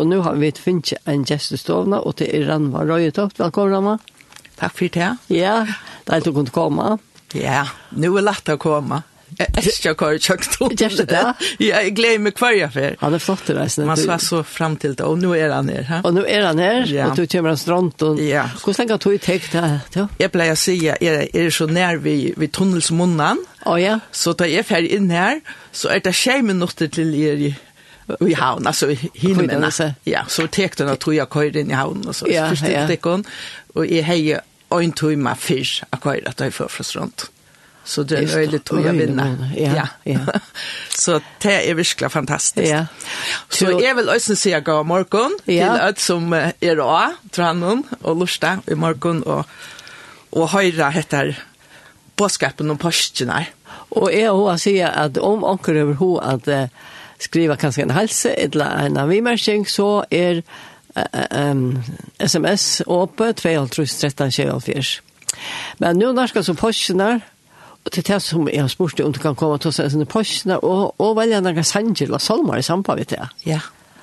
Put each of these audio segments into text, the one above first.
Og nå har vi finnet en gjestestovne, og til Ranva Røyetoft. Velkommen, Ranva. Takk for det. Ja, det er du kunne komme. Ja, nå er lett å komme. Eskja kvar kjøkton. Gjørste det? Ja, jeg gleder meg hver jeg fer. Han er flott i reisen. Man var så frem til det, og nå er han her. Ha? Og nå er han her, ja. og du kommer en strand. Og... Ja. Hvordan lenge har du tenkt det? Ja. Jeg pleier å si, at jeg er så nær vi, vi tunnelsmunnen. Å oh, ja. Så da jeg fer inn her, så er det skje minutter til jeg i havn, altså i hinmene. Ja, så tek hun og tog jeg køyre inn i havn, og så ja, forstod ja, ja. hun, og jeg heier en tøyma fyrst av køyre at jeg førfrest rundt. Så det er en øyelig tog jeg vinner. Ja, ja. så det er virkelig fantastisk. Ja. Så jeg vil også si jeg gav morgen ja. til alt som er av, Tranum og Lursta i morgen, og, og høyre heter påskapen om påskene. Og jeg har også sier at om anker over henne at skriva kanskje en helse, eller en avimmerking, så er uh, um, sms åpe 2.13.24. Men nå nærkast som postene, og til det som jeg har spurt om du kan komme til sånne postene, og, og velge noen sanger eller salmer i samband med det. Ja,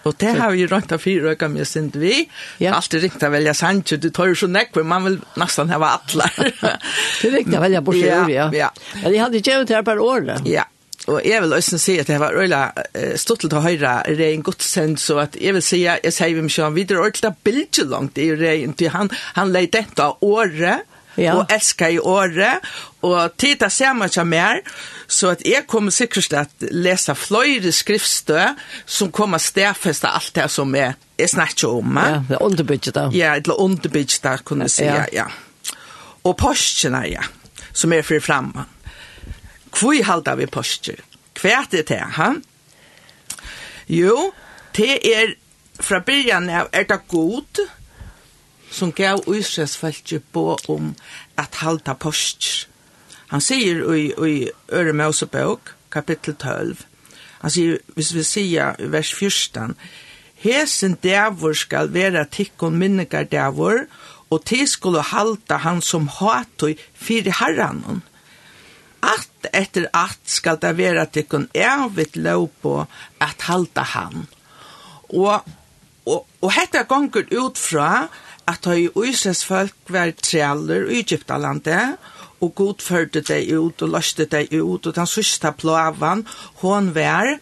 og det har vi rundt av fire øyne med sin vi. Ja. Alltid riktig å velge sanger, du tar jo så nekk, man vil nesten ha alle. det er riktig å velge bort ja, ja, ja. Men jeg hadde ikke gjort det her per året. Ja, Og jeg vil også si at det var øyla stått til å høre Rein Godsen, så at jeg vil si at jeg sier vi ikke han videre ordentlig av bildet langt i Rein, til han, han leid dette av året, ja. og elsker i året, og tid det ser man ikke mer, så at jeg kommer sikkert til å lese flere skriftstø som kommer stedfeste alt det som er, jeg snakker om. Ja, det er underbygget da. Ja, det er underbygget da, kunne jeg si, ja. ja. Og postene, ja, som er fri fremme. Hvor halda vi påskjer? Hva er det, ha? Jo, det er fra byrjan av er det god som gav Israelsfalket på om at halda påskjer. Han sier i, i Øre Mosebøk, kapittel 12, han sier, hvis vi sier i vers 14, Hesen dævor skal være tikkon minnegar dævor, og til skulle halda han som hatoi fyrir herranon. At etter at skal det være til evigt lov på at halda han. Og, og, og hette gonger ut fra at høy Israels folk var trealer i Egyptalandet, og god førte deg ut og løste deg ut, og den sørste plavan, hon var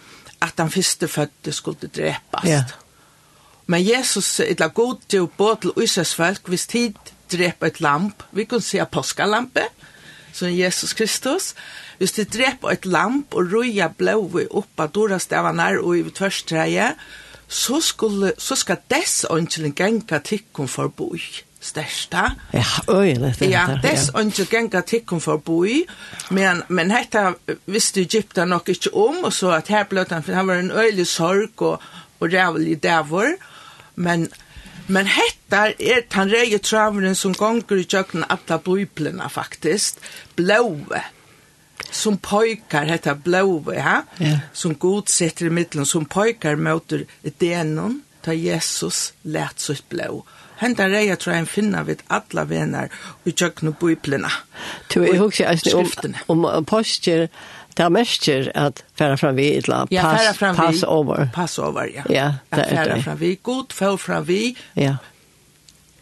at den første fødte skulle drepast. Ja. Men Jesus, etla god til å bo til Israels folk, hvis tid drepa et lamp, vi kan se påskalampe, mm som Jesus Kristus. Hvis de dreper et lamp og røya blåve opp av dorastavene og i tvørstreie, så, skulle, så skal dess åndkjelen genka tikkum for boi. Størsta. Ja, øyelig. Ja, dess åndkjelen genka tikkum for boi. Men, men dette visste Egypta nok ikke om, og så at her bløt han, for han var en øyelig sorg og, og rævlig dævor. Men Men hettar er tan reie traveren som gonger i tjøkken alla biblina faktisk, blåve, som pojkar hetta blåve, ja? Yeah. som god setter i middelen, som pojkar møter denon, ta Jesus lät sitt blå. Henta reja tror jag finna vid alla vänner och tjökna biblerna. Du, jag husker om, om, om poster det mestjer at færa fram vi et la pass, færa fram pass vi, over. Pass over, ja. ja det at færa fram vi, god færa fram vi, ja.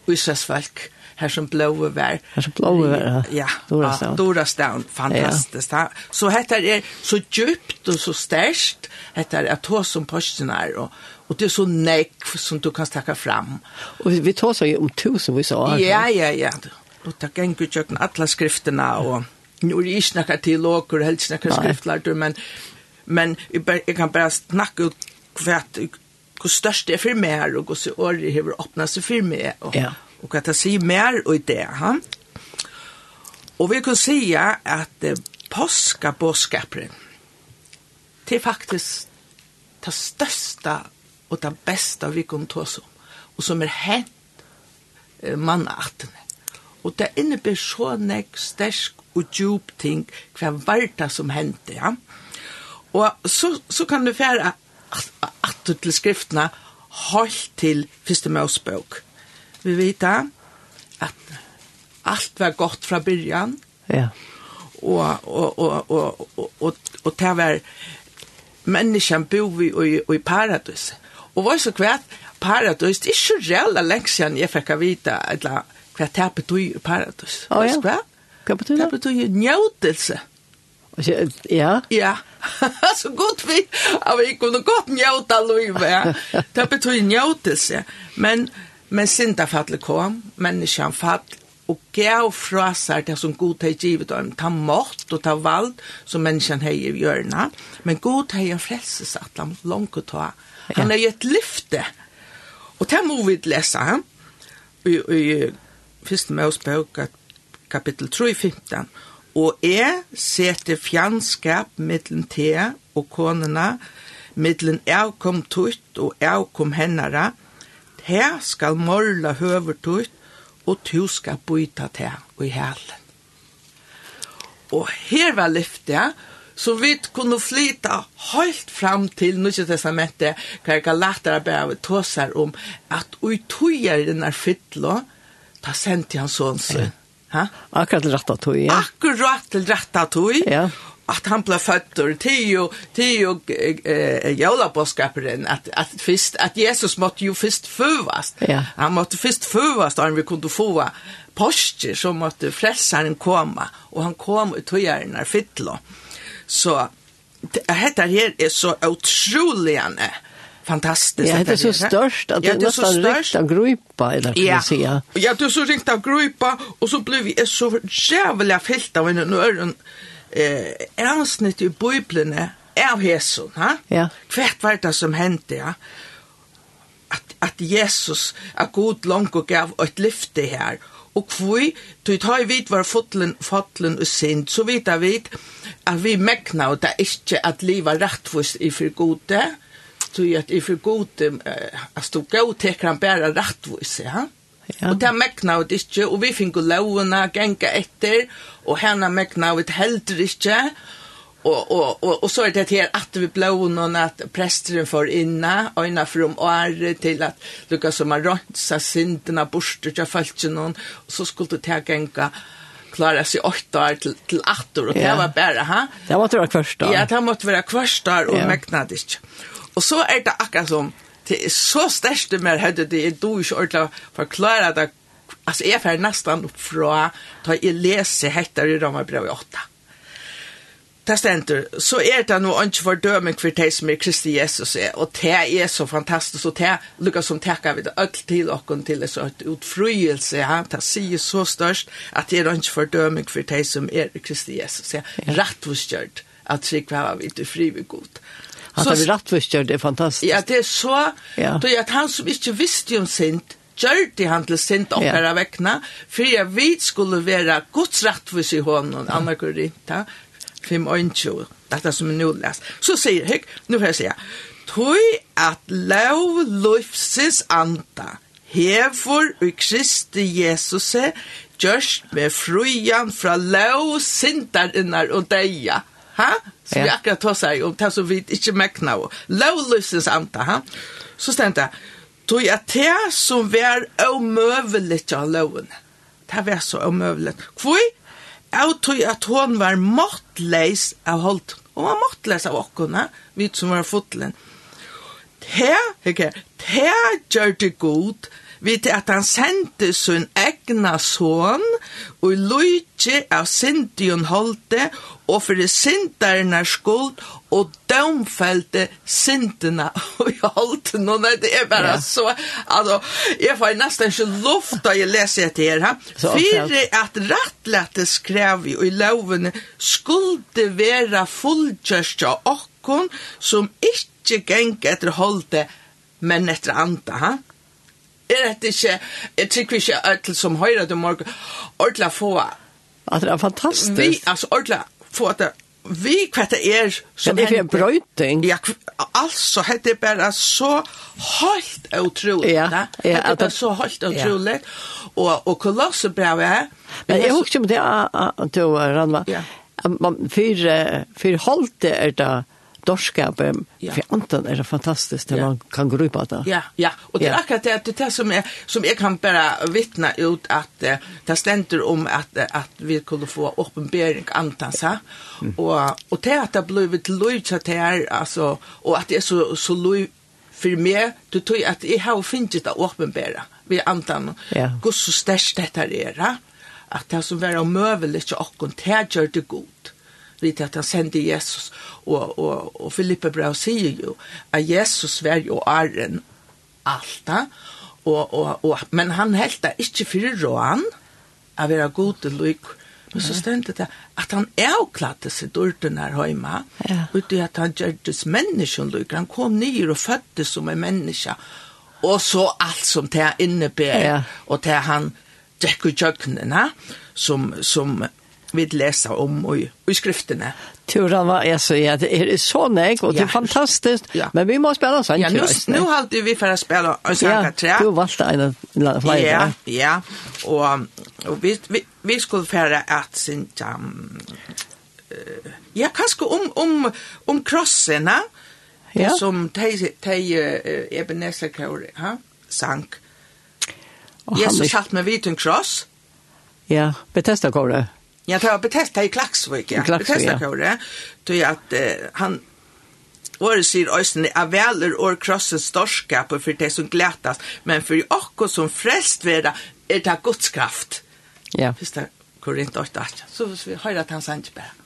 uisesvalg, her som blåve vær. Her som blåve vær, ja. Ja, Dorastown. Dorastown, fantastisk. Ja. Så dette er så djupt og så størst, dette er at hos som posten er, og Og det er så näck som du kan stakka fram. Og vi tar så ju om tusen vi sa. Ja, ja, ja. Og det ganger jo ikke alle og Nu är det inte några åker, helst några skriftlärare, men, men jag kan bara snacka ut kvart hur störst det är för mig och hur så året har öppnat sig för mig och, ja. och att jag säger mer och det. Ha? Och vi kan säga att eh, påska påskapren det är faktiskt det största och det bästa vi kan ta oss om och som är hänt eh, mannaartene. Och det innebär så nek stersk og djup ting, hva varta som hendte, ja. Og så, så kan du fære atter til skriftene, holdt til første Mosebok. Vi vet at alt var godt fra byrjan. Ja. Og, og, og, og, og, og, og det var menneskene bo i, i, i paradis. Og var så kvært paradis, det er ikke reelle lenge siden jeg fikk vite, eller hva det betyr paradis. Oh, ja. Kvært? Hva betyr det? Det betyr njøtelse. Ja? Ja. Så godt vi, av vi kunne godt njøte livet, ja. Det betyr njøtelse. Men, men sindafattelig kom, menneskene fattelig, og gav fra seg det som god har givet dem, ta mått og ta vald som menneskene har i hjørnet, men god har frelses at han langt å ta. Han har gitt lyfte, og det må vi lese, han, i, i første med oss kapittel 3, 15. Og jeg setter fjandskap mittlen te og konene, mittlen jeg kom tutt og jeg kom hennere, her skal morla høver tutt, og tu skal byta te og i helen. Og her var lyftet, så vi kunne flyta helt fram til Nye Testamentet, hver Galater bare tåser om at ui tøyer i denne fytlo, da sendte han sånn sin. Ha? Akkurat til rett av tog, ja. Akkurat til rett av. Ja at han ble født og til jo, til jo eh jävla jævlaboskaperen, at, at, först Jesus måtte jo først förvast. Ja. Han først först og han vi kunde få poster som måtte frälsaren komme, og han kom ut och gärna fytlo. Så det her er så otroligt fantastiskt. Ja, det är så störst att ja, det är så störst av grupa eller kan ja. man säga. Ja, det är så ringt av grupa och så blev vi så jävla fyllt av en öron eh avsnitt i bibeln av Jesus, ha? Ja. Kvärt var det som hände, ja. Att att Jesus är god långt och gav ett lyfte här. Og kvui, du tar tai vid var fotlen, fotlen og sind, så vet vita vit at vi megna og det ikkje at liva rettvost i for gode, tog att i för god att stå god täcker han bara rättvis ja Ja. Og det mekna vi ikkje, og vi finko lovene genga etter, og henne mekna ut heldur ikkje, og, og, og, og så er det her at vi blå noen at presteren får inna, øyna for om året til at lukka som har rønsa syndene borster til falskje noen, og så skulle det her genga klara sig åtta år til, til åtta år, og det var bare, ha? Det måtte være kvarst år. Ja, det måtte være kvarst år, og ja. mekna det ikke. Og så er det akkurat som, det er så størst det mer høyde, det er du ikke ordentlig å forklare det, altså jeg får nesten opp fra, da jeg leser hettar i Ramabrev 8. Det stender, så er det noe ikke fordøming for det som er Kristi Jesus er, og det er så fantastisk, og det er lukka som takker vi det alt til åkken til det, så et utfryelse, ja, det sier så størst, at det er ikke fordøming for det som er Kristi Jesus er, rett og skjørt, at det er vi til fri ved god. At han rattvistar, det er fantastiskt. Ja, det er så, ja. då at han som ikke visste om sint, gjør det han til sint okkara ja. vekna, for jeg vet skulle være gods rattvis i hånden, ja. Anna Korinta, 5.20, dette som er nullast. Så sier jeg, nu får jeg sier, Tøy at lov løfses anta, hefor og Kristi Jesus, gjørst med frujan fra lov sindarinnar og deia ha? Som ja. vi akkurat tar seg om, det som vi ikke mekna av. Lovløsens anta, ha? Så stendte jeg, tog jeg det som var omøvelig av loven. Det var så omøvelig. Hvor? Jeg tog at hun var måttleis av holdt. Hun var måttleis av åkkerne, vi som var fotlen. Det, ikke, det gjør det godt, vid at han sendte sin egna son og lujtje av sindion holde og det sindarnar skuld og dømfelte sinterna og jeg holdt noe, nei, det er bare ja. så, altså, jeg får nesten ikke luft da jeg leser etter her, ha? Fyre at rattlete skrev i lovene skulle være fullkjørstja okkon som ikke geng etter holde, men etter anda, ha? Er det ikke, jeg tykker ikke, som høyre til morgen, ordentlig få, at det er fantastiskt. Vi, alltså ordentlig få det vi kvætta er som det er en brøyting. Ja, altså det er bare så helt utrolig. Ja, ja, det er bare så helt utrolig. Og, og kolosse bra er. Men jeg husker om det, Anto Ranva, man fyrir, fyrir holdt det er det dorskapen. Ja. För Anton är det fantastiskt när ja. man kan gå upp det. Ja, ja. Och det är ja. akkurat det, det, det som är som jag kan bara vittna ut att eh, det ständer om att att vi kunde få uppenbarelse antan så. Mm. Och och det att det blivit lojt att det alltså och att det är så så lojt för mig du tror att jag har finnit det uppenbara vi antan ja. Hur så störst detta är att det som var omöjligt att och det gör det god vid att han sände Jesus och och och Filippe Brau säger ju att Jesus var ju arren allt och och och men han helt inte för roan att vara god till lik Men så stendte det at han avklatte seg dørten her hjemme, ja. ut at han gjørtes menneske lykker. Han kom nyer og fødtes som en menneske, og så alt som det innebærer, ja. og det han drekker kjøkkenene, som, som vi läser om och i skrifterna. Turan var jag så ja, det är så nek, och det är fantastiskt. Ja. Men vi måste spela sånt. Ja, nu, nu har vi för att spela en tre. Ja, du valde en flyer. Ja, ja. Och, og vi, vi, vi skulle fære att sin... Um, ja, kanskje om, om, om krossene, ja. som de, de uh, Ebenezer Kauri ha? sank. Och Jesus satt med vitun kross. Ja, Bethesda-kåret. Jag tror Bethesda i Klaxvik, ja. Bethesda ja. kör det. Tog att eh, han Åre sier øysen er veler og krossens storskap og for det som glætas, men for okko som frelst vera er det godskraft. Ja. Fyrsta Korint 8, 8. Så vi høyrer at han sanns bare.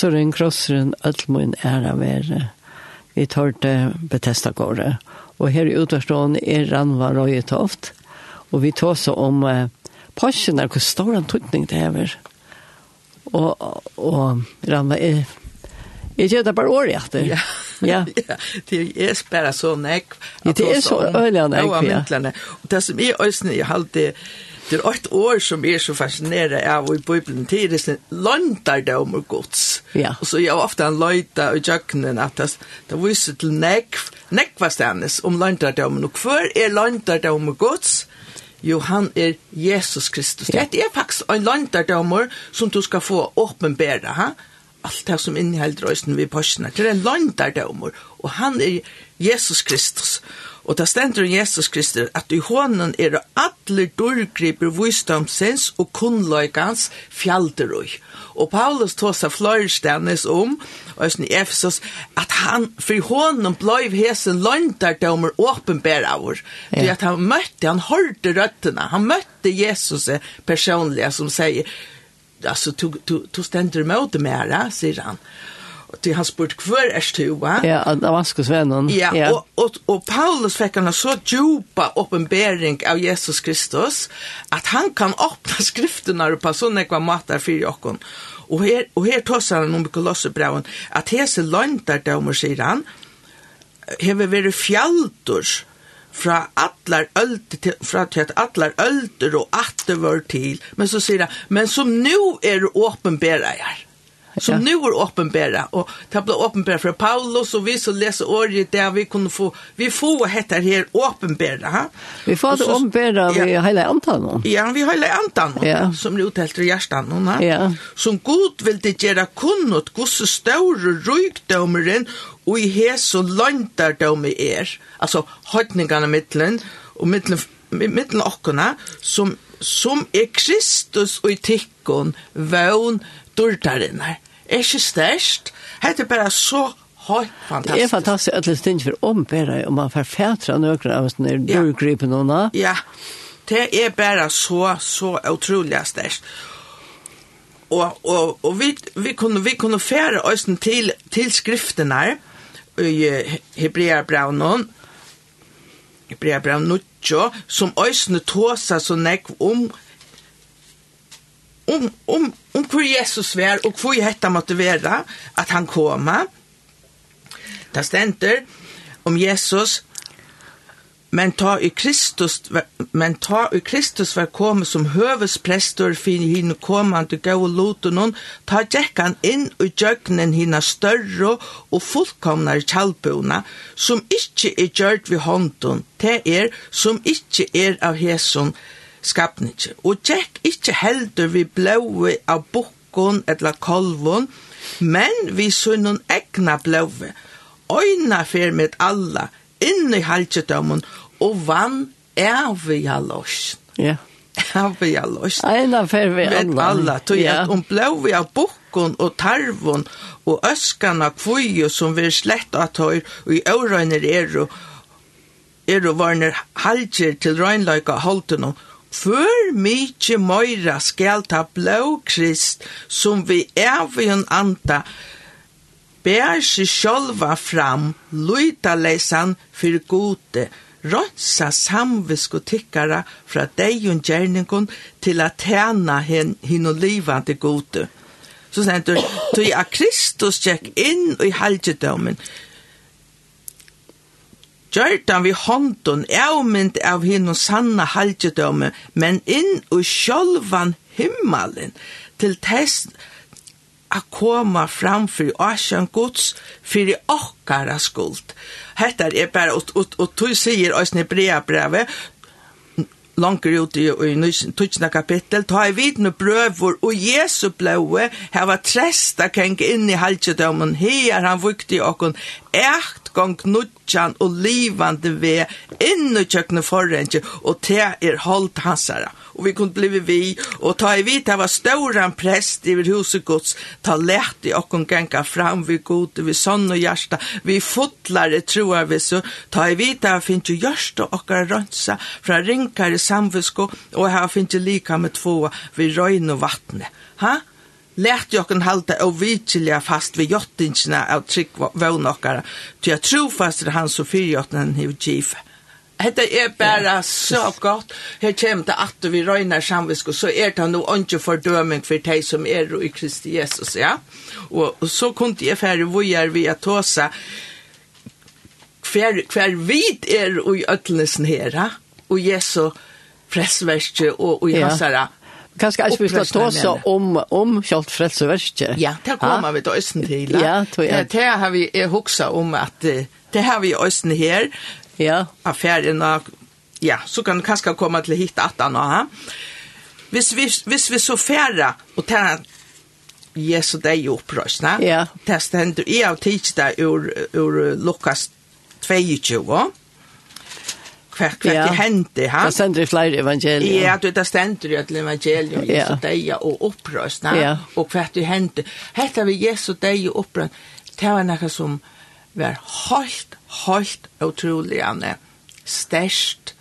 krosseren, krosseren, ødelmoen er av være. Vi tar det til Betestagårde. Og her i utvarstående er Ranva Røyetoft. Og vi tar så om eh, Pasjen er hvor stor en tøtning det er. Og, og Ranva er Jeg gjør det bare året etter. Ja. Ja. Det er bare så nekk. Det er så øyelig nekk, ja. Og det som er øyelig, jeg har alltid Det er et år som er så fascinerende av i Bibelen til det er løntar det om gods. Ja. Og så er ofte en løyta i jøkkenen at det, det viser til nekv, nekvastendes om løntar det om. Og hver er løntar det om gods? Jo, han er Jesus Kristus. Ja. Det er faktisk en løntar det om som du skal få åpenbære, Ha? allt det som innehåller rösten vid påsarna. Det är en landardomor och han är Jesus Kristus. Og det stender om Jesus Kristus at i hånden er det alle dørgriper visdomsens og kunnløykans fjalderøy. Og Paulus tog seg fløyrstendes om, og i Efesos, at han for hånden bløyv hesen løntardommer åpenbær av oss. Det Det at han møtte, han hørte røttene, han møtte Jesus personlig som sier, alltså tog tog tog ständer mot det mera säger han. Och det han spurt kvar är du va? Ja, av Vaskus vännen. Ja, ja. och och och Paulus fick en så djupa uppenbarelse av Jesus Kristus att han kan öppna skrifterna på såna kvar matar för Jakob. Och här och här tossar han om kolosserbreven att hese lantar dömer sig han. Hever veri fjaldurs fra atlar ölder, fra til at atlar ölder og atter var til, men så sier han, men som nu er åpenbæra her. Som ja. nu er åpenbæra, og det ble åpenbæra fra Paulus, og vi som leser året der vi kunne få, vi får hette her åpenbæra. Ha? Vi får det åpenbæra ja, vi hele antan Ja, vi heile antan ja. som er uttelt i hjertan Ja. Som god vil det gjøre kunnot, gosse større rykdomeren, og i heso løntar døme er, altså hodningarna mittlen, og mittlen, mittlen okkona, som, som er Kristus og i tikkon, vøvn, dortarinnar. Er ikke størst, hette bare så Hoi, fantastisk. Det er fantastisk at det stinner for ombæra, og man får fætra nøkra av sånne dørgripen noen. Ja, det er bare så, så utrolig størst og og og vi vi kunne vi kunne fære oss til til skriftene i Hebreabraunen, Hebreabraun Nuttjo, som øysene tåsa så nekv om om, om, om hvor Jesus var og hvor hetta måtte være at han koma. Det stender om Jesus Men ta i Kristus, men ta i Kristus var kommet som høvesprestor fin henne kommande gau lotunon, ta han inn i djøgnen hina større og fullkomnare kjallbona, som ikkje er gjørt ved hånden, te er som ikkje er av heson skapnitje. Og jekk ikkje heldur vi blåi av bukkon eller kolvon, men vi sunnun egna blåi. Øyna fer med alla, inn i halvdømmen og vann er vi løsjen. Ja. Er vi løsjen. Eina fer vi. Med alle, tog jeg, om blå vi av bukken og tarven og øskene kvøye som vi slett at høyr og i øvrøyner er og er og varner halger til røgnløyka holden og Før mykje møyra skal ta blå krist som vi er vi en anta bær seg sjálva fram, luita leisan fyrir gode, rønsa samvisko tikkara fra deion gjerningon til at tjena hin, hin og livande gode. Så stendur, tog a Kristus tjekk inn i halgedømmen, Gjørtan vi hånden avmynd av hinn og sanna halgedømme, men inn og sjálvan himmelen, til test a koma fram fyrir asjan Guds fyrir okkara skuld. Hetta er bara, og, og, og tog sier Øysne Brea brevet, langer ut i, i tutsna kapittel, ta i vidne brøvor og Jesu blåe heva tresta kring inn i halsjedømmen, her han vukti okkon ekt gong nutjan og livande ve inn i kjøkne forrenge, og te er holdt hansara og vi kunne bli vi och ta i vit det var stora präst i huset gods, ta lätt i och gänka fram vi god vi sån och hjärta vi fotlare tror vi så ta i vit det finnes jo hjärta och rönsa från rinkar samvisko och här finnes lika med två vi röjn och vattne ha? Lært jokken halda og vitsilja fast vi jottingsina av trygg vågnokkara, til jeg trofast er han så fyrjottenen hiv givet. Hetta er bara så gott. Her kjem det at vi røynar samvisk, og så er det no ikke fordøming for deg som er i Kristi Jesus, ja. Og, og så kunne jeg færre vujar vi at tåsa hver, hver vid er i øtlesen her, ja? og Jesu pressverkje og, og i hans herre Kanskje ikke vi skal ta så om, om kjalt frelseverskje. Ja, det kommer vi til Østen til. Ja, det har vi hoksa om at det har vi i Østen her, ja. affären och Ja, så kan det kanske komma till hit att han har. Hvis vi, hvis vi så färra och ta Jesu deg opprøsna. Ja. Det stender, jeg har tidsi det ur, ur Lukas 22. Hva hva ja. det hender, ha? Det stender i flere evangelier. Ja, du, det stender i alle evangelier, ja. Jesu deg og opprøsna, ja. og hva det hender. Hette vi Jesu deg opprøsna, det var noe som var helt helt utrolig ane størst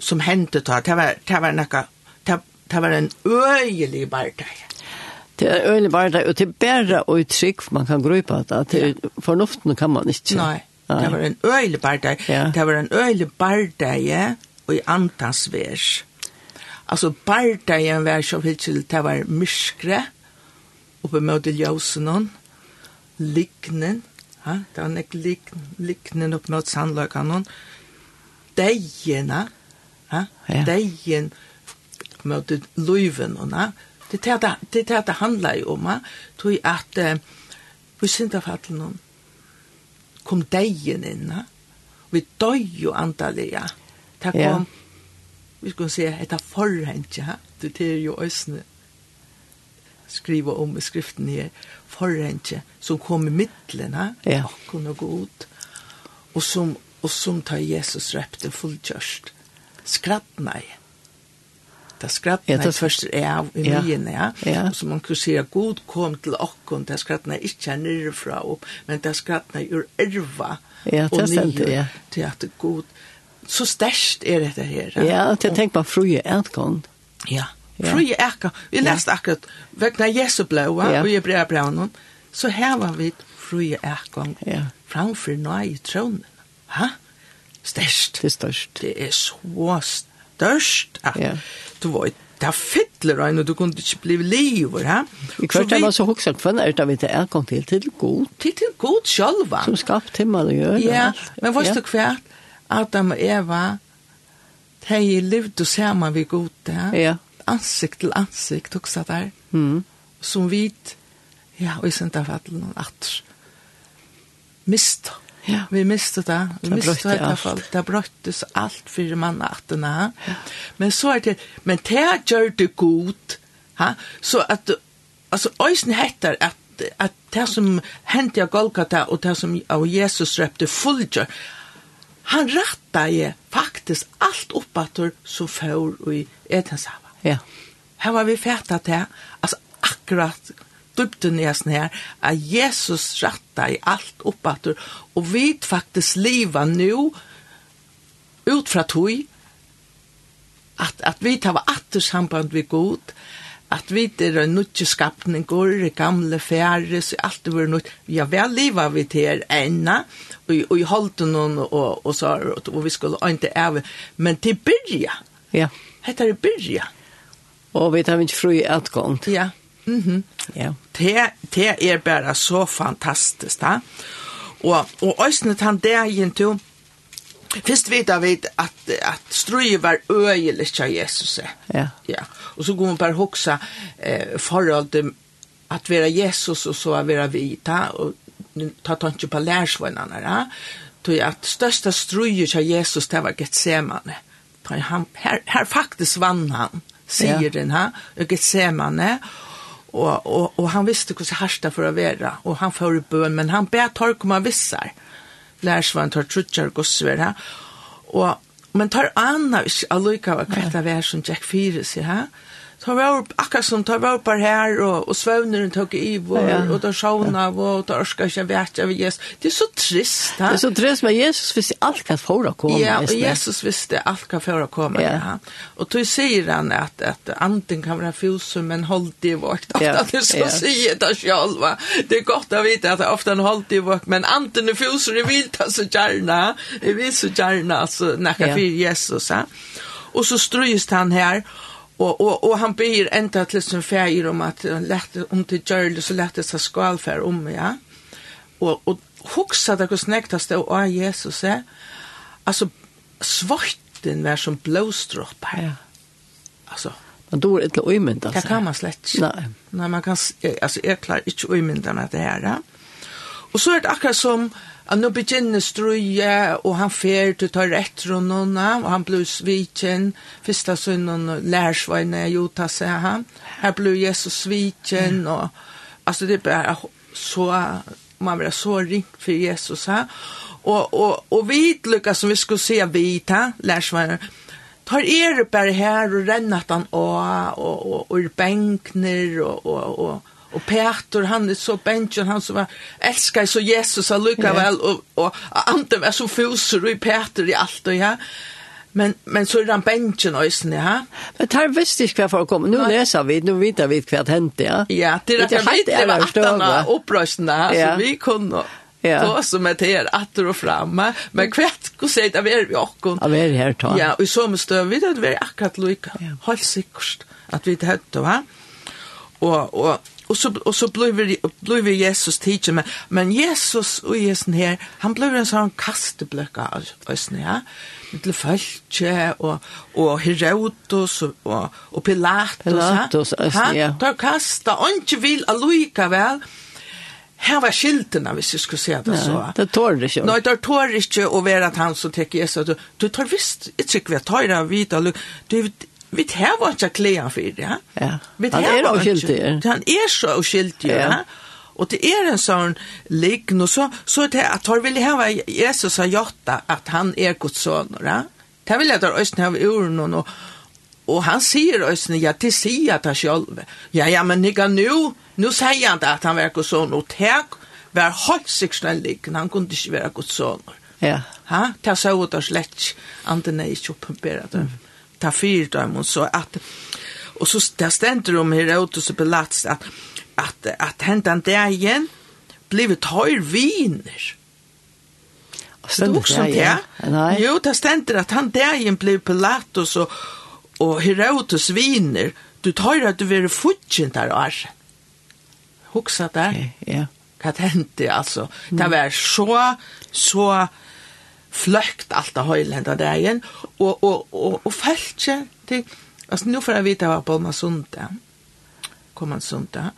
som hendte ta. Det var, det var nekka, det, det var en øyelig bardeg. Det er øyelig bardeg, og det er bare og trygg man kan grupa det. Det er fornuften kan man ikke. Nei, det var en øyelig bardeg. Ja. Det var en øyelig bardeg og i antans vers. Altså bardegen var så til det var myskre oppe med det ljósen, lignen, Ja, det var nek lik liknen opp mot sandløkene. Degjene, ja, degjen mot løyven, ja, det er det det, det handler jo om, ja, tog at eh, på syndafattelen kom degjen inn, ja, vi døy jo antallet, ja, det kom, vi skulle si, etter forhent, ja, det er jo øsne, skriva om i skriften her, forrentje, som kom i middelen, ja. og og god, og som, og som tar Jesus repte fullkjørst. Skrattnei. Det skrattnei ja, det... først er av i ja. myen, ja. ja. Og som man kunne si, god kom til okken, det skrattnei ikke er nirfra opp, men det skrattnei ur erva, ja, og nye, ja. til at god, så størst er dette her. Ja, til å tenke på fruje etgang. Ja, ja Fri eka. vi leste akkurat, vekna Jesu blåa, og i brea brea noen, så heva vi fri eka ja. framfor nå i tronen. Ha? Størst. Det er størst. Det er så størst. Ja. Du var det fyller en, og du kunne ikke bli livet, ha? I kvart jeg var så hokset for det, vi til er kom til til god. Til til god sjølva. Som skapt himmel og gjør. Ja, men vet du hva? Adam og Eva, de levde sammen ved god, ja? Ja ansikt til ansikt, hugsa der, mm. som vit, ja, og i senterfallet noen mist. Ja. Vi mistet det. Vi mistet det i hvert fall. Det brøttes alt for mann attene. Ja. Men så er det, men det gjør det godt. Ha? Så at, altså, øysen heter at at det som hendte av Golgata og det som av Jesus røpte fullgjør, han rattet faktisk alt oppater som før i Edenshavet. Ja. Her var vi fæta til, altså akkurat dybden i oss her, at Jesus ratta i alt oppater, og vi faktisk liva nu, ut fra tog, at, at vi tar atter samband vi god, at vi er en nødje skapninger, gamle fære, så alt det var nødt. Ja, vel liva vi til her enda, og, og i holdt noen, og, og, så, og, og vi skulle ikke av, men til byrja. Ja. Hette er byrja. Ja Og vi tar ikke fri utgång. Ja. Mm -hmm. ja. Det, det er bare så fantastisk, da. Og, og øsnet han dagen til, Fyrst vita vi at, at strøy var øyeligt av Jesus. Ja. ja. Og så går man bare hoksa eh, forholdet at vara Jesus og så at vita og ta tanke på lærsvennerne. Ja? Tog at størsta strøy av Jesus det var Getsemane. Han, her, her faktisk vann han sier den her, Getsemane, og, og, og han visste hvordan harsta for å være, og han får i bøn, men han ber torkum av vissar, lærsvann tar trutjar gossver her, og, men tar anna ikke allukava kvetta vær som Jack Fyre sier her, Så var akkurat som tar var på här och och svövnen tok i och och då sjöna og då orska jag vet jag vet det är så trist Det är så trist men Jesus visste allt kan få komma Ja och Jesus visste allt kan få komme. ja. och då säger han att at anten kan være fusum men håll det vakt att det så säger det själv det är gott att veta att ofta håll det vakt men anten er fusum det vill ta så gärna. Det vill så gärna så ja. for Jesus Ha? och så ströjs han här Og, och och han ber enda til sin feir om att lette om till Gjørle, så lette seg ska om ja. Och och huxa det hur nektast det och Jesus är. Altså, svarten var som blåsdroppar. Ja. Alltså Man dår ikke öjmynda sig. Det kan man slett ikke. Nej. Nei, man kan, alltså jag klarar inte öjmyndarna det här. Ja? Och så är det akkurat som Og nå begynner strøye, og han fer til ta etter noen, og han blir sviken. første sønnen lærsvøyne jo ta seg han. Her blir Jesus sviken, og altså det er bare så, man blir så ringt for Jesus her. Og, og, og vi, lykkes som vi skulle se vidt her, lærsvøyne, tar er bare her og renner han og, og, og, og benkner og, og, og Og Peter han er så benchen han som var älskar så Jesus och Luka yeah. väl och och Ante var så fuser i Peter i alt, og ja. Men men så er han benchen også, ja. Men tar visst ich kvar för komma. Nu leser vi nå vet vi hva det hendte, ja. Ja, det er at där vet det var at han har attarna ja. så vi kunne Ja. ta som är det att och framme. Men kvätt går säg att er vi och. Ja, vi er her, ta. Ja, og i så måste vi det vi är akkurat Ja. Helt sikkert at vi det hade va. Og, og, og så og så blev vi Jesus teacher men men Jesus og Jesus her han blev en sån kasteblöcka ösn ja till falske og och og og, og Pilatus Pilatus ösn ja där kasta og ikke vil alluika väl Her var skiltene, hvis jeg skulle se det så. Nei, det tår det ikke. Nei, det tår det ikke å være at han som teker Jesus. Du tar visst, jeg tror ikke vi tar det av hvita. Du, vi tar var ikke klær for det. Ja. Vi tar er oskyldig. Han er så oskyldig, ja. ja. Og det er en sånn lign, og så, så er det at han vil hava Jesus har gjort at han er Guds sønn, ja. Det vil jeg da øyne av uren, og, og han sier øyne, ja, det sier at han selv. Ja, ja, men nigga nu, nu sier han det at han er Guds sønn, og det var høyt sikkert en lign, han kunne ikke være Guds sønn. Ja. Ha? Det er så ut og slett, andre er ikke oppenberet. Mm ta fyrt dem så att och så där ständer de Herodotus och Pilatus att att att hända det igen blev ett höjr viner. Så det också det. Nej. Jo, där ständer att han där igen blev Pilatus och och Herodotus viner. Du tar att du är futchen där alltså. Huxa där. Ja. Vad hände alltså? Det var så så fløkt alt av höjlända dagen og, og, og, og felt till til, nu för att vita vad på man sunda kommer man sunda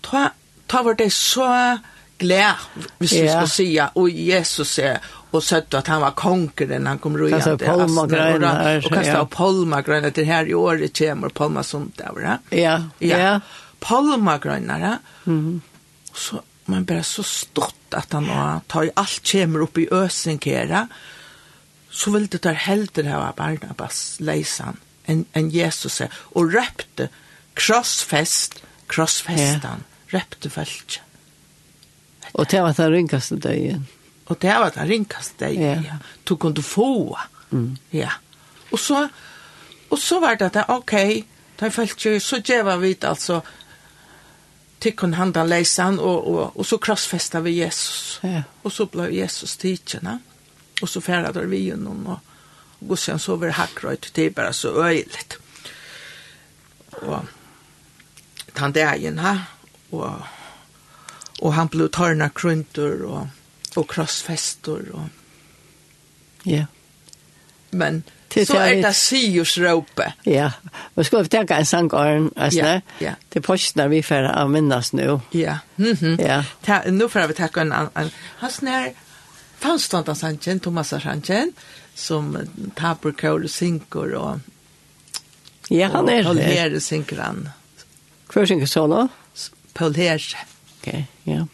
ta ta var det så glä hvis vi skal si, og Jesus er, og søtte at han var konkeren han kom rojande alltså palma og kastet ja. palma gröna til her i år det kommer palma var det? ja ja. Palma gröna mhm så man bara så stort att han har tar allt kemer upp i ösenkera så vill det där helter här Barnabas lejsan en en Jesus och repte krossfest krossfestan ja. repte fältet Och det var den ringaste dagen. Och det var den rinkaste dagen, ja. ja. Du kunde få. Mm. Ja. Och så, och så var det att, okej, okay, det följt ju, så gjør vi alltså tykkun handan leisan og, og, og så krossfesta vi Jesus. Ja. Og så ble Jesus tidsjena. Og så færa der vi gjennom og, og gudsen så var hakkrøyt. Det er bare så øyelig. Og han dagen ha. og, og han ble tørna krunter og, og krossfester og ja. Yeah men det så er det Sius råpe. Ja, og skulle vi tenke en sang altså, ja, ja. til postene vi får av minnes nå. Ja, mm ja. Ta, nå får vi takke en annen. Han snær, fanns det sangen, Thomas sangen, som taper kål og synker og Ja, han er det. Paul Herre synker han. Hva synker så nå? Paul Herre. Ok, ja. Yeah.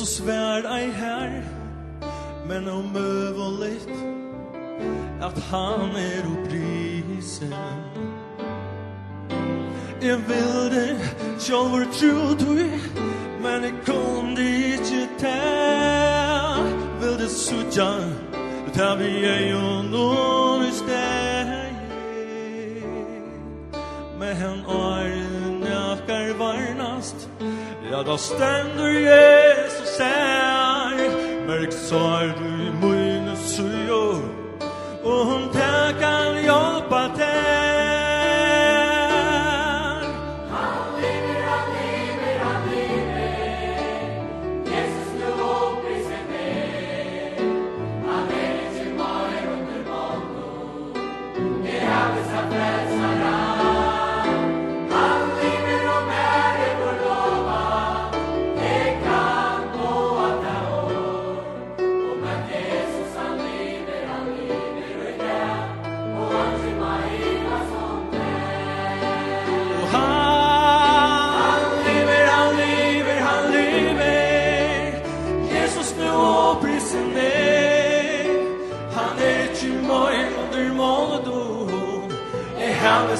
Jesus vær ei her Men om øvolit At han er opprisen. Jeg vil det Sjolver tro du Men jeg kom det ikke til Vil det sutja Ta vi er jo noen steg. Men åren jakar varnast Ja, da stendur Jesus ser Mørk sår du mine sujo Og hun tekar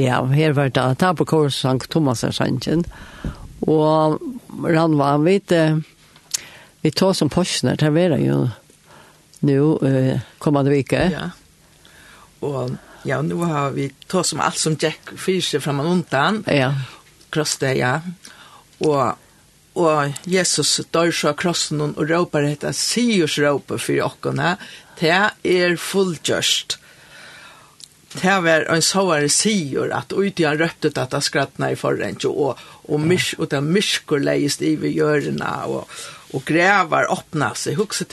Ja, her var det ta på kurs Sankt Thomas Sanchen. Og han var vet vi tar som postner til vera jo nu eh, kommande vecka. Ja. Och ja, nu har vi tar som allt som Jack Fisher framan undan. Ja. Krossa ja. Och og Jesus dør så krossen og råper dette siers råper for jokkene, det er fullgjørst det var en såvare sier at ut i han røptet at han skrattna i forrent og, og, mysk, og den mysker leist i vi gjørna og, og grevar åpna seg. Hukset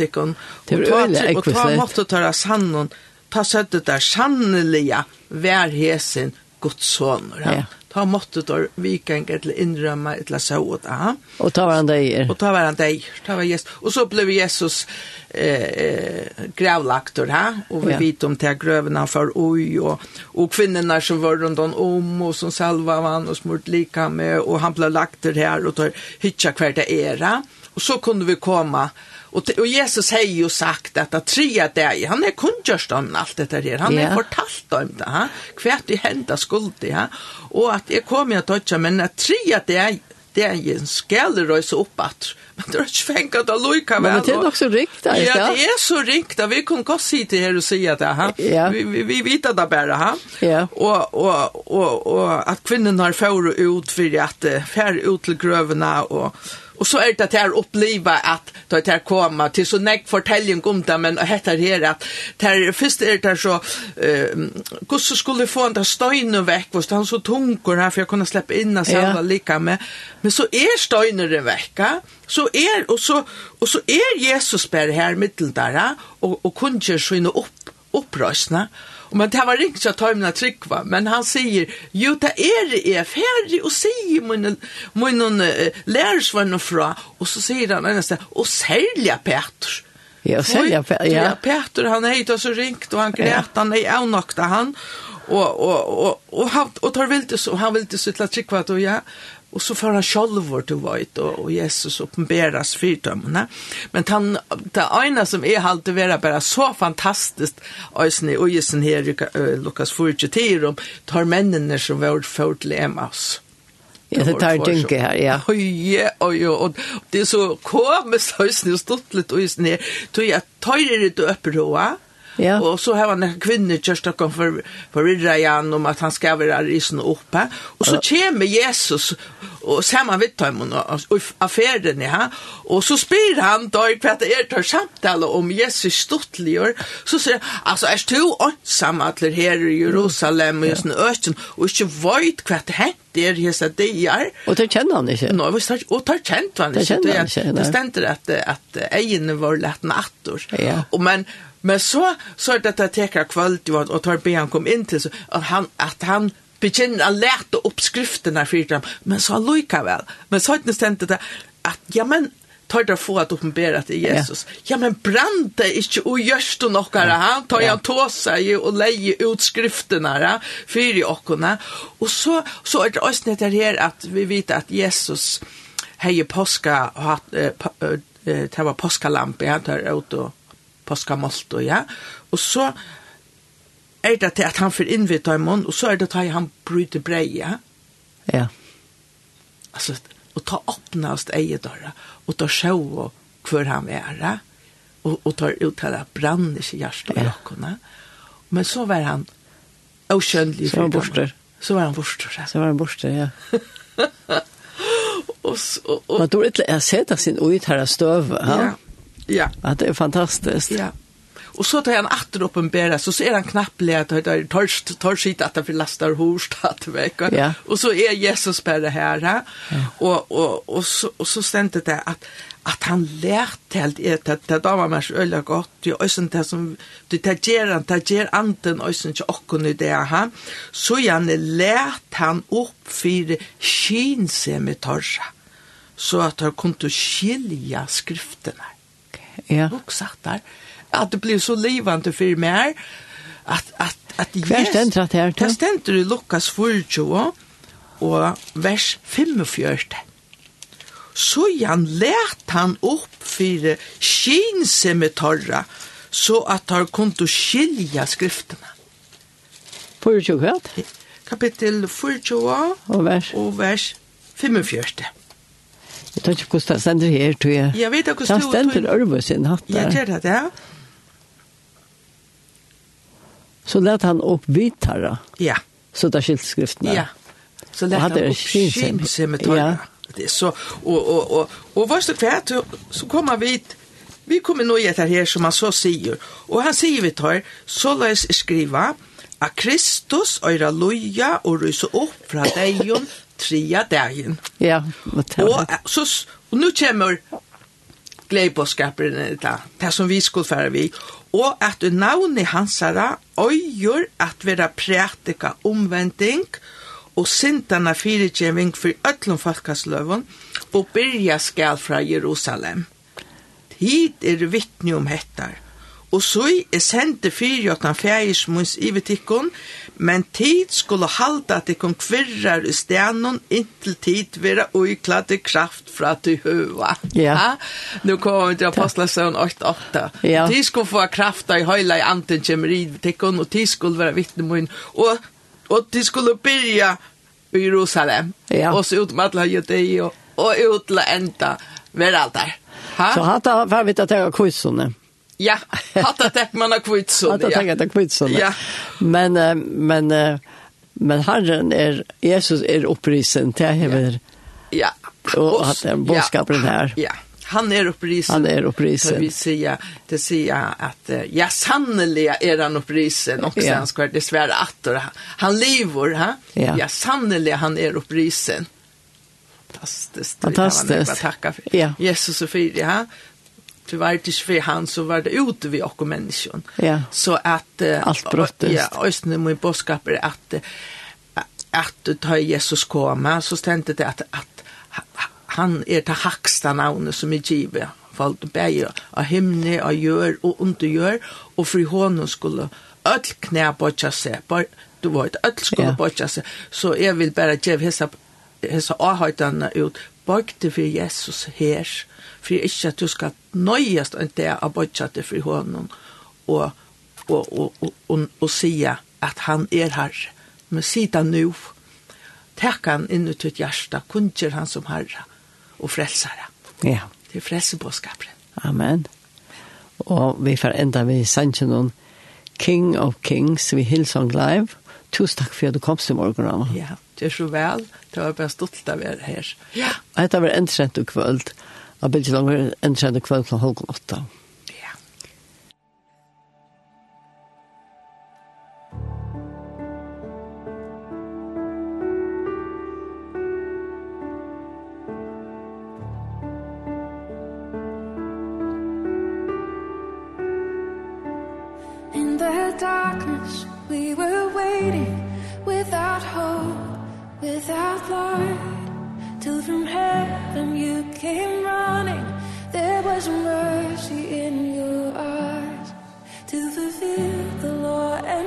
Det og ta, og ta måtte tøra sannon ta søttet der sannelige vær hesen godsoner ja ta måtte då vikang eller inrömma eller så åt ja. Och ta han dig. Och ta han dig. Ta var Jesus. Och så blev Jesus eh gravlagt ha och vi ja. vet om till grövarna för oj och och kvinnorna som var runt om och som salva han och smort lika med och han blev lagt där här och tar hitcha kvar det era. Och så kunde vi komma Och, och Jesus har ju sagt att att trea dig, han är kundgörst om allt det där. Han har fortalt om det. Ha? Kvärt i hända skuld det. Ha? Och att jag kommer att toucha, men att trea dig, det är en skäller röjs uppåt. Men det är inte fänkat att lojka väl. Men det är också riktigt. Ja, det är så rikt riktigt. Vi kan gå sitta här och säga det. Ha? Ja. Vi, vi, vi vet det bara. Ha? Ja. Och, och, och, och att kvinnan har för ut för att fär ut till grövorna och Och så är det att jag upplever att då jag kommer till så näck fortälling om det men heter här att där först är det så eh hur skulle få den steinen veck vad han så tungor här för jag kunde släppa in och sälja lika med. Men så är steinen vecka så är och så och så är Jesus ber här mittel där och och kunde skinna upp upprösna men det var riktigt så att mina trick va men han säger jo det är det är färdig och säger min min någon lärsvän fra. Och så säger han nästa och sälja Petrus. Ja, sälja Petter. Ja, Petter han hejt så ringt och han grät han är avnokta han. Och och och och han och tar vilt så han vill inte sitta trick va då ja. Og så får han sjálvor til vajt, og, og Jesus oppenberas fyrtømmene. Men han, det ene som er halte vera bare så fantastiskt, øysen i øysen her, Lukas 4, om tar mennene som var ført til Emmaus. Ja, det tar dynke her, ja. Oi, oi, oi, det er så komiskt øysen i stortlet øysen her, tog jeg tar det til opprået, Ja. Och så har han kvinnor just att kom för för Israel om att han ska vara risen uppe. Och så kommer Jesus och samma vid dem och affären ja. Och så spyr han då i kvätt er tar samtal om Jesus stottligar. Så säger alltså är du ensam att här i Jerusalem och just nu östen och inte vet det hänt det är hesa det Og Och det känner han inte. Nej, visst og tar känt han inte. Det ständer att att ägnen var lätt nattor. Och men Men så, så er dette teker kvöld, og, og tar be han kom inn til, så, at han, at han begynner å lete oppskrifterna for dem, men så lykka vel. Men så har stendt det at, ja, men, tar det få att uppenbara til Jesus. Ja, men men brände inte och görst du några han tar jag tåsa ju och leie ut skriftene ja, för i ockorna. Och så så er det også det her att vi vet att Jesus hejer påska och att eh, det var påskalampa han tar ut og påskamalt og ja. Og så er det til at han får innvitt dem, og så er det til at han bryter breia. Ja. Altså, og ta åpnast eget døra, og ta sjå hvor han er, og, og tar ut til at brann ikke hjertet i jakkene. Men så var han avkjønnelig. Så var han borster. Så var han borster, ja. Så var han borster, ja. og så... Og, og, Men då är det att sätta sin ut her støv, ja. ja. Ja. Ja, det er fantastiskt. Ja. Och så tar han åter uppenbara så ser han knappliga att det är torst torskit att det förlastar horst att vecka. Ja. Och så är Jesus på här. Ja. Och och och så och så ständigt det att att han lärt helt är att det där var mest öliga gott ju ösen det som du tager han tager anten ösen inte och kunde det ha så han lärt han upp för skinse med torsa så att han kunde skilja skrifterna ja. rucksatt där. Att det blir så livande för mig att att att Hver vet at her, här. Det ständer i Lukas 4 och vers 45. Så jan lät han upp for skinse med torra så att han kunne skilja skrifterna. 4 Kapitel 4 och vers, och vers 45. Jeg tar ikke hvordan det stender her, tror jeg. Jeg vet ikke hvordan det stender. Det stender Ørve sin hatt der. Jeg gjør det, ja. Så let han opp vidtarra. Ja. Så det er skiltskriftene. Ja. Så let han opp skiltskriftene. Ja. Det er så, og, og, og, og var så kvært, så kommer vi Vi kommer nå i etter her som han så sier, og han sier vi tar, så la oss skriva, at Kristus øyra loja og rysa opp fra deion tria dagen. Ja, det var det. Så, och nu kommer gleibåskaperen, det, det som vi skulle fære vi, og at navnet hansara øyer at vera prætika omvending og sintana fyrirgjeving for öllum folkasløvun og byrja skal fra Jerusalem. Tid er vittne om hettar og så er sendte fyrir jotna fægis munns ivetikkon, men tid skulle halda at ikon kvirrar i stenon inntil tid vera uiklade kraft fra til høva. Ja. Ha? Nu kommer vi til Apostlesøvn 8.8. Ja. Tid skulle få krafta i høyla i anten kjemmer i ivetikkon, og tid skulle vera vittnemun, og, og tid skulle byrja i Jerusalem, ja. og så ut med alle jødei og, og ut til enda veraldar. Ha? Så hatt var vi til å ta. Ja. Ja, hatta tek man av kvitsun. Hatta tek man av kvitsun. Ja. Men, men, men Herren er, Jesus er opprisen til hever. Ja. Og at den bådskapen her. Ja. Han är upprisen. Han är upprisen. Vi säger, det säger att ja sannoliga är han upprisen och sen han ska det svära att han lever, ha? Ja, Ja sannoliga han är upprisen. Fantastiskt. Fantastiskt. Jag tackar för. Jesus och för ja var till för han så var det ute vi och människan. Ja. Så att uh, allt brottet. Ja, ösnen med boskaper att att tar Jesus komma så stände det att att han är det hacksta navnet som är givet folk bäger av himne och gör och inte gör och för honom skulle öll knä botcha sig bara du vet öll skulle yeah. botcha sig så jag vill bara ge hessa hessa avhøytene ut bakte för Jesus här for ikke at du skal nøyest enn det av bortsette for honom og, og, og, og, og, og sige at han er här Men sida nu, tek han inn ut ditt hjärsta, kunnker han som herre og frelsare. Ja. Det är frelsebåskapen. Amen. Og vi får enda vi sannsyn noen King of Kings vi Hillsong Live. Tusen takk for at du kom til morgen, Ja, det er så vel. Det var bare stolt av å være her. Ja. Og dette var en trent og kvöld. Og bildet var en kjenne kveld kl. halv åtta. Ja. In the darkness we were waiting without hope without light till from heaven you came running. There was mercy in your eyes. To fulfill the law and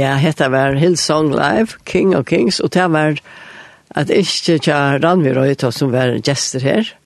Ja, hetta var Hillsong Live, King of Kings, og det var at ikke Ranvi Røyta som var gjester her,